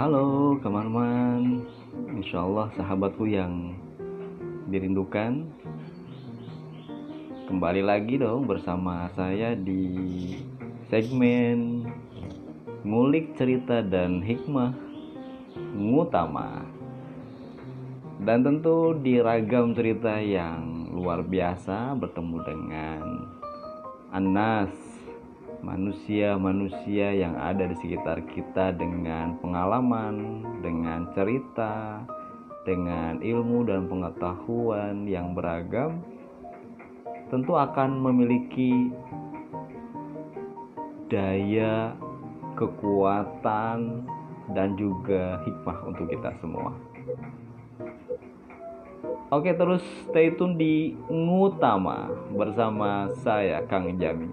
Halo teman-teman Insya Allah sahabatku yang dirindukan Kembali lagi dong bersama saya di segmen Ngulik cerita dan hikmah Ngutama Dan tentu di ragam cerita yang luar biasa Bertemu dengan Anas manusia-manusia yang ada di sekitar kita dengan pengalaman, dengan cerita, dengan ilmu dan pengetahuan yang beragam, tentu akan memiliki daya, kekuatan, dan juga hikmah untuk kita semua. Oke terus stay tune di Ngutama bersama saya Kang Jami.